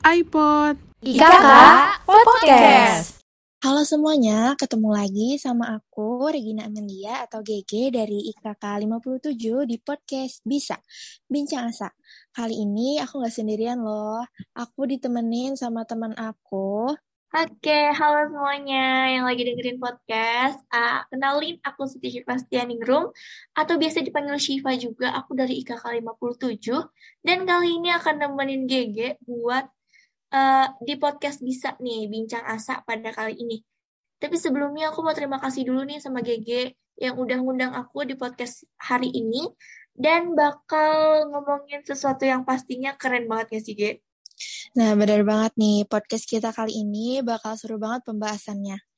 iPod. IKK Podcast. Halo semuanya, ketemu lagi sama aku Regina Amelia atau GG dari IKK 57 di podcast Bisa Bincang Asa. Kali ini aku gak sendirian loh, aku ditemenin sama teman aku. Oke, halo semuanya yang lagi dengerin podcast. Ah, kenalin, aku Siti Syifa Stianingrum, atau biasa dipanggil Syifa juga. Aku dari IKK 57, dan kali ini akan nemenin GG buat eh, di podcast bisa nih, Bincang Asa pada kali ini. Tapi sebelumnya aku mau terima kasih dulu nih sama GG yang udah ngundang aku di podcast hari ini, dan bakal ngomongin sesuatu yang pastinya keren banget ya sih, G? Nah bener banget nih, podcast kita kali ini bakal seru banget pembahasannya.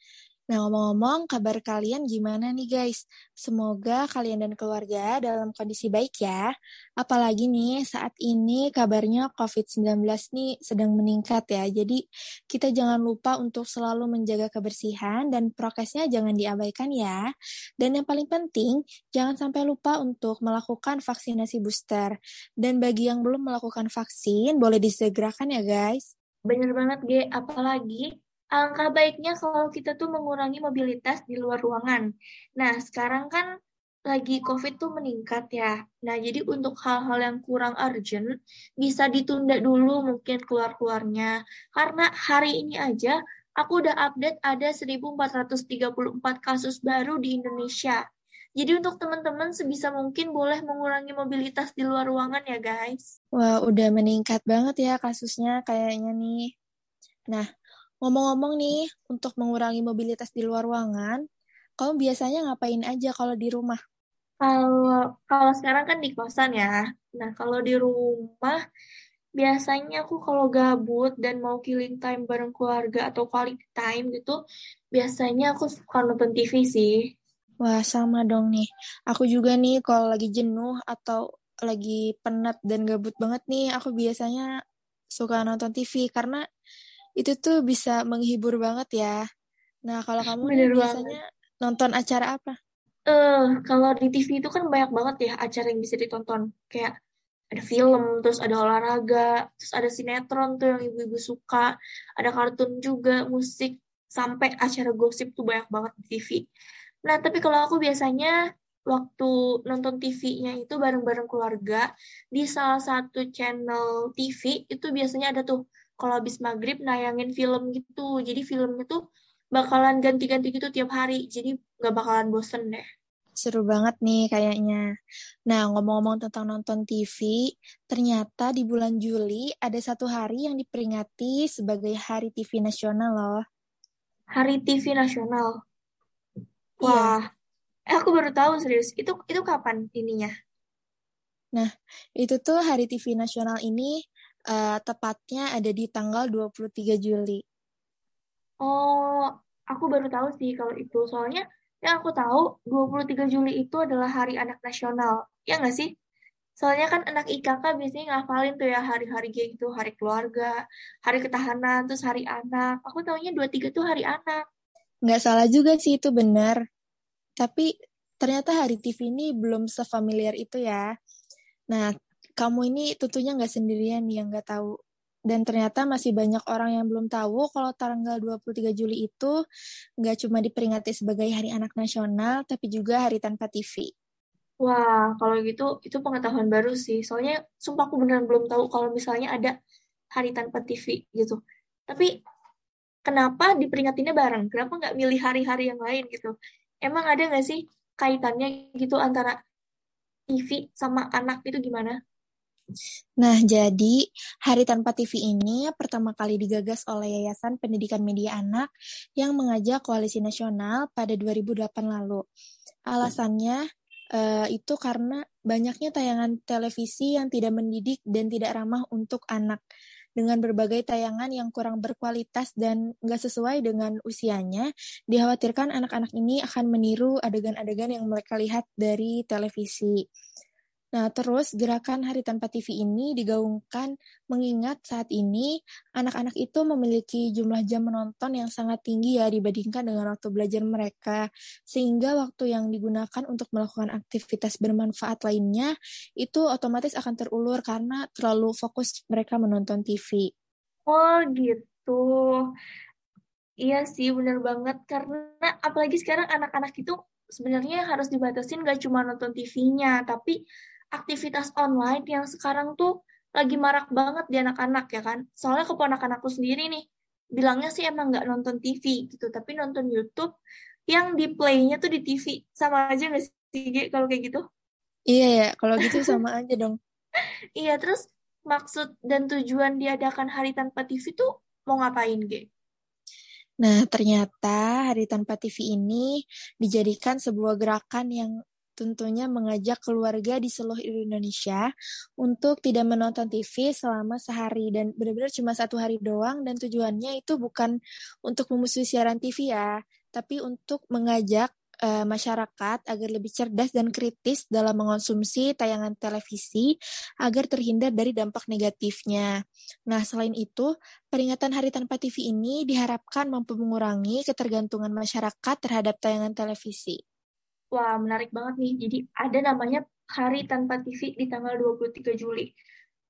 Nah ngomong-ngomong, kabar kalian gimana nih guys? Semoga kalian dan keluarga dalam kondisi baik ya. Apalagi nih saat ini kabarnya COVID-19 nih sedang meningkat ya. Jadi kita jangan lupa untuk selalu menjaga kebersihan dan prokesnya jangan diabaikan ya. Dan yang paling penting, jangan sampai lupa untuk melakukan vaksinasi booster. Dan bagi yang belum melakukan vaksin, boleh disegerakan ya guys. Bener banget, G. Apalagi alangkah baiknya kalau kita tuh mengurangi mobilitas di luar ruangan. Nah, sekarang kan lagi COVID tuh meningkat ya. Nah, jadi untuk hal-hal yang kurang urgent, bisa ditunda dulu mungkin keluar-keluarnya. Karena hari ini aja, aku udah update ada 1434 kasus baru di Indonesia. Jadi untuk teman-teman sebisa mungkin boleh mengurangi mobilitas di luar ruangan ya guys. Wah, udah meningkat banget ya kasusnya kayaknya nih. Nah, ngomong-ngomong nih, untuk mengurangi mobilitas di luar ruangan, kamu biasanya ngapain aja kalau di rumah? Kalau kalau sekarang kan di kosan ya. Nah, kalau di rumah biasanya aku kalau gabut dan mau killing time bareng keluarga atau quality time gitu, biasanya aku suka nonton TV sih. Wah, sama dong nih. Aku juga nih kalau lagi jenuh atau lagi penat dan gabut banget nih, aku biasanya suka nonton TV karena itu tuh bisa menghibur banget ya. Nah, kalau kamu nih banget. biasanya nonton acara apa? Eh, kalau di TV itu kan banyak banget ya acara yang bisa ditonton. Kayak ada film, terus ada olahraga, terus ada sinetron tuh yang ibu-ibu suka, ada kartun juga, musik, sampai acara gosip tuh banyak banget di TV. Nah, tapi kalau aku biasanya waktu nonton TV-nya itu bareng-bareng keluarga di salah satu channel TV itu biasanya ada tuh kalau habis maghrib nayangin film gitu. Jadi filmnya tuh bakalan ganti-ganti gitu tiap hari. Jadi nggak bakalan bosen deh. Seru banget nih kayaknya. Nah, ngomong-ngomong tentang nonton TV, ternyata di bulan Juli ada satu hari yang diperingati sebagai Hari TV Nasional loh. Hari TV Nasional. Iya. Wah, eh, aku baru tahu serius. Itu itu kapan ininya? Itu tuh Hari TV Nasional ini eh, tepatnya ada di tanggal 23 Juli. Oh, aku baru tahu sih kalau itu. Soalnya yang aku tahu 23 Juli itu adalah Hari Anak Nasional. Ya nggak sih? Soalnya kan anak IKK biasanya ngafalin tuh ya hari-hari kayak gitu, hari keluarga, hari ketahanan, terus hari anak. Aku taunya 23 tuh hari anak. Nggak salah juga sih itu benar. Tapi ternyata Hari TV ini belum sefamiliar itu ya. Nah, kamu ini tentunya nggak sendirian yang nggak tahu. Dan ternyata masih banyak orang yang belum tahu kalau tanggal 23 Juli itu nggak cuma diperingati sebagai Hari Anak Nasional, tapi juga Hari Tanpa TV. Wah, kalau gitu itu pengetahuan baru sih. Soalnya sumpah aku beneran belum tahu kalau misalnya ada hari tanpa TV gitu. Tapi kenapa diperingatinnya bareng? Kenapa nggak milih hari-hari yang lain gitu? Emang ada nggak sih kaitannya gitu antara TV sama anak itu gimana? Nah, jadi Hari Tanpa TV ini pertama kali digagas oleh Yayasan Pendidikan Media Anak yang mengajak Koalisi Nasional pada 2008 lalu. Alasannya eh, itu karena banyaknya tayangan televisi yang tidak mendidik dan tidak ramah untuk anak. dengan berbagai tayangan yang kurang berkualitas dan nggak sesuai dengan usianya, dikhawatirkan anak-anak ini akan meniru adegan-adegan yang mereka lihat dari televisi. Nah, terus gerakan Hari Tanpa TV ini digaungkan mengingat saat ini anak-anak itu memiliki jumlah jam menonton yang sangat tinggi ya dibandingkan dengan waktu belajar mereka. Sehingga waktu yang digunakan untuk melakukan aktivitas bermanfaat lainnya itu otomatis akan terulur karena terlalu fokus mereka menonton TV. Oh, gitu. Iya sih, bener banget. Karena apalagi sekarang anak-anak itu sebenarnya harus dibatasin gak cuma nonton TV-nya, tapi aktivitas online yang sekarang tuh lagi marak banget di anak-anak ya kan. Soalnya keponakan aku sendiri nih, bilangnya sih emang nggak nonton TV gitu, tapi nonton YouTube yang di play-nya tuh di TV. Sama aja nggak sih kalau kayak gitu? Iya ya, kalau gitu sama aja dong. iya, terus maksud dan tujuan diadakan Hari Tanpa TV tuh mau ngapain, Ge? Nah, ternyata Hari Tanpa TV ini dijadikan sebuah gerakan yang tentunya mengajak keluarga di seluruh Indonesia untuk tidak menonton TV selama sehari dan benar-benar cuma satu hari doang dan tujuannya itu bukan untuk memusuhi siaran TV ya, tapi untuk mengajak uh, masyarakat agar lebih cerdas dan kritis dalam mengonsumsi tayangan televisi agar terhindar dari dampak negatifnya. Nah, selain itu, peringatan Hari Tanpa TV ini diharapkan mampu mengurangi ketergantungan masyarakat terhadap tayangan televisi. Wah, menarik banget nih. Jadi ada namanya Hari Tanpa TV di tanggal 23 Juli.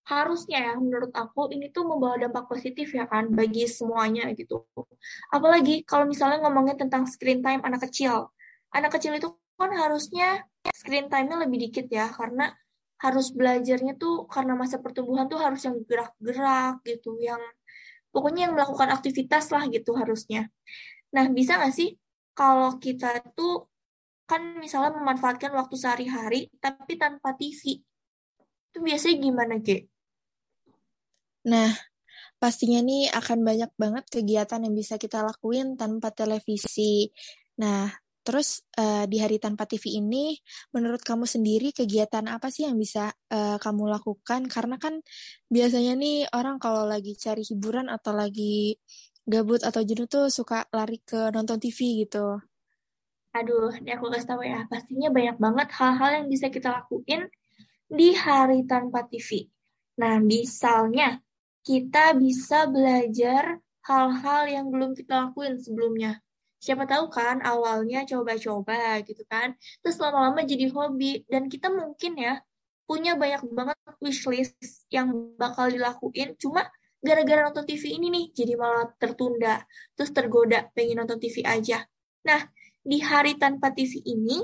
Harusnya ya, menurut aku ini tuh membawa dampak positif ya kan bagi semuanya gitu. Apalagi kalau misalnya ngomongin tentang screen time anak kecil. Anak kecil itu kan harusnya screen time-nya lebih dikit ya, karena harus belajarnya tuh karena masa pertumbuhan tuh harus yang gerak-gerak gitu, yang pokoknya yang melakukan aktivitas lah gitu harusnya. Nah, bisa nggak sih kalau kita tuh kan misalnya memanfaatkan waktu sehari-hari tapi tanpa TV. Itu biasanya gimana, Ge? Nah, pastinya nih akan banyak banget kegiatan yang bisa kita lakuin tanpa televisi. Nah, terus uh, di hari tanpa TV ini, menurut kamu sendiri kegiatan apa sih yang bisa uh, kamu lakukan? Karena kan biasanya nih orang kalau lagi cari hiburan atau lagi gabut atau jenuh tuh suka lari ke nonton TV gitu. Aduh, ini aku kasih tahu ya, pastinya banyak banget hal-hal yang bisa kita lakuin di hari tanpa TV. Nah, misalnya kita bisa belajar hal-hal yang belum kita lakuin sebelumnya. Siapa tahu kan awalnya coba-coba gitu kan, terus lama-lama jadi hobi dan kita mungkin ya punya banyak banget wishlist yang bakal dilakuin, cuma gara-gara nonton TV ini nih jadi malah tertunda, terus tergoda pengen nonton TV aja. Nah, di hari tanpa TV ini,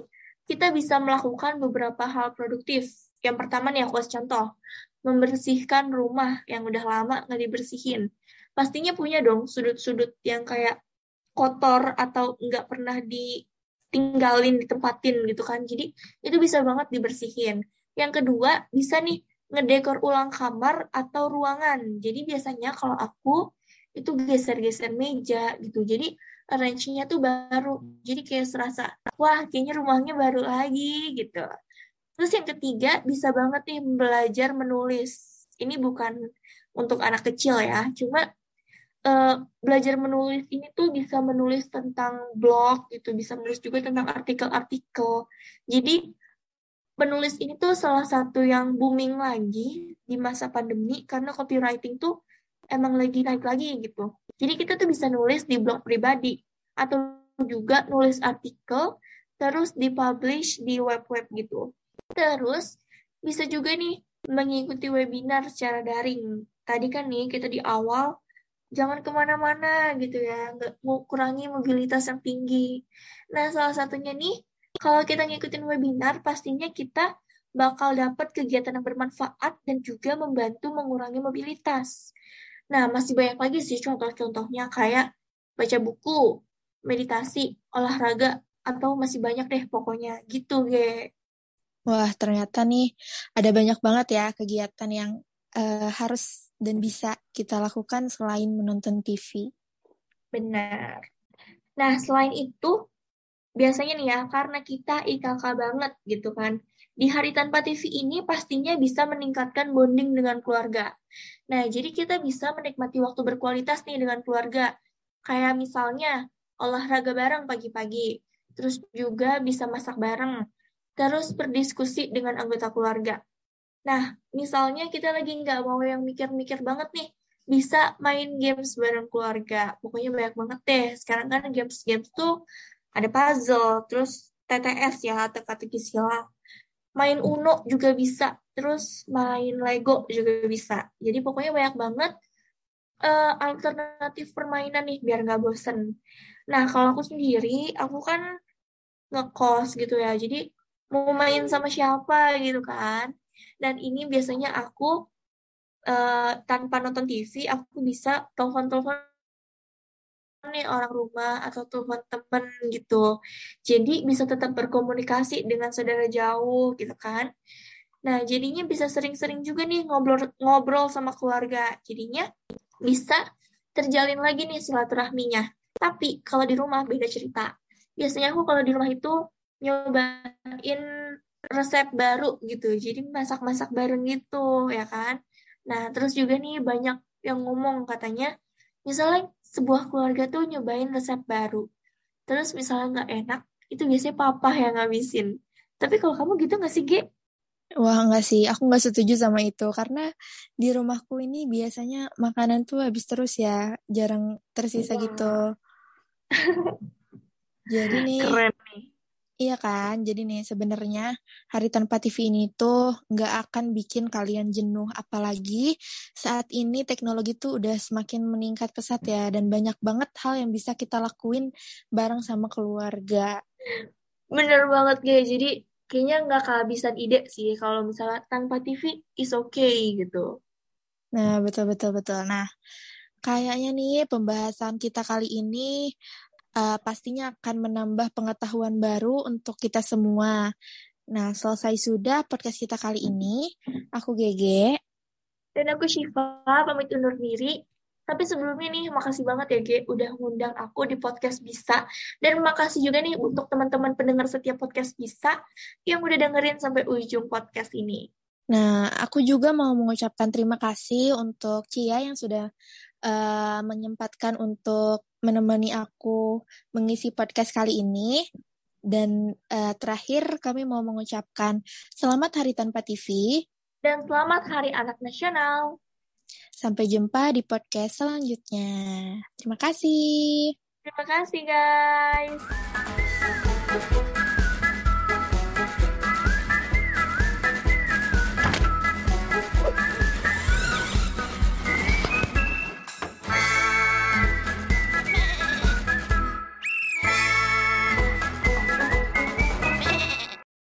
kita bisa melakukan beberapa hal produktif. Yang pertama nih aku kasih contoh, membersihkan rumah yang udah lama nggak dibersihin. Pastinya punya dong sudut-sudut yang kayak kotor atau nggak pernah ditinggalin, ditempatin gitu kan. Jadi itu bisa banget dibersihin. Yang kedua, bisa nih ngedekor ulang kamar atau ruangan. Jadi biasanya kalau aku itu geser-geser meja gitu. Jadi arrange-nya tuh baru. Jadi kayak serasa, wah kayaknya rumahnya baru lagi gitu. Terus yang ketiga, bisa banget nih belajar menulis. Ini bukan untuk anak kecil ya, cuma uh, belajar menulis ini tuh bisa menulis tentang blog gitu, bisa menulis juga tentang artikel-artikel. Jadi penulis ini tuh salah satu yang booming lagi di masa pandemi karena copywriting tuh emang lagi naik lagi gitu. Jadi kita tuh bisa nulis di blog pribadi atau juga nulis artikel terus dipublish di web-web gitu. Terus bisa juga nih mengikuti webinar secara daring. Tadi kan nih kita di awal jangan ke mana-mana gitu ya, nggak mau kurangi mobilitas yang tinggi. Nah salah satunya nih kalau kita ngikutin webinar pastinya kita bakal dapat kegiatan yang bermanfaat dan juga membantu mengurangi mobilitas. Nah, masih banyak lagi sih contoh-contohnya kayak baca buku, meditasi, olahraga, atau masih banyak deh pokoknya gitu, Ge. Wah, ternyata nih ada banyak banget ya kegiatan yang uh, harus dan bisa kita lakukan selain menonton TV. Benar. Nah, selain itu, biasanya nih ya, karena kita IKK banget gitu kan, di hari tanpa TV ini pastinya bisa meningkatkan bonding dengan keluarga. Nah, jadi kita bisa menikmati waktu berkualitas nih dengan keluarga. Kayak misalnya olahraga bareng pagi-pagi, terus juga bisa masak bareng, terus berdiskusi dengan anggota keluarga. Nah, misalnya kita lagi nggak mau yang mikir-mikir banget nih, bisa main games bareng keluarga. Pokoknya banyak banget deh. Sekarang kan games-games tuh ada puzzle, terus TTS ya, teka-teki silang main Uno juga bisa, terus main Lego juga bisa. Jadi pokoknya banyak banget uh, alternatif permainan nih biar nggak bosen. Nah kalau aku sendiri, aku kan ngekos gitu ya, jadi mau main sama siapa gitu kan. Dan ini biasanya aku uh, tanpa nonton TV, aku bisa telepon-telepon nih orang rumah atau teman teman gitu. Jadi bisa tetap berkomunikasi dengan saudara jauh gitu kan. Nah, jadinya bisa sering-sering juga nih ngobrol ngobrol sama keluarga. Jadinya bisa terjalin lagi nih silaturahminya. Tapi kalau di rumah beda cerita. Biasanya aku kalau di rumah itu nyobain resep baru gitu. Jadi masak-masak bareng gitu ya kan. Nah, terus juga nih banyak yang ngomong katanya misalnya sebuah keluarga tuh nyobain resep baru. Terus misalnya nggak enak, itu biasanya papa yang ngabisin. Tapi kalau kamu gitu nggak sih, Ge? Wah, nggak sih. Aku nggak setuju sama itu. Karena di rumahku ini biasanya makanan tuh habis terus ya. Jarang tersisa Wah. gitu. Jadi nih, Keren nih. Iya kan, jadi nih sebenarnya hari tanpa TV ini tuh nggak akan bikin kalian jenuh, apalagi saat ini teknologi tuh udah semakin meningkat pesat ya, dan banyak banget hal yang bisa kita lakuin bareng sama keluarga. Bener banget guys, jadi kayaknya nggak kehabisan ide sih kalau misalnya tanpa TV is okay gitu. Nah betul betul betul. Nah kayaknya nih pembahasan kita kali ini uh, pastinya akan menambah pengetahuan baru untuk kita semua. Nah, selesai sudah podcast kita kali ini. Aku Gege. Dan aku Syifa, pamit undur diri. Tapi sebelumnya nih, makasih banget ya, Ge, udah ngundang aku di podcast Bisa. Dan makasih juga nih untuk teman-teman pendengar setiap podcast Bisa yang udah dengerin sampai ujung podcast ini. Nah, aku juga mau mengucapkan terima kasih untuk Cia yang sudah uh, menyempatkan untuk menemani aku mengisi podcast kali ini. Dan uh, terakhir kami mau mengucapkan selamat Hari Tanpa TV. Dan selamat Hari Anak Nasional. Sampai jumpa di podcast selanjutnya. Terima kasih. Terima kasih guys.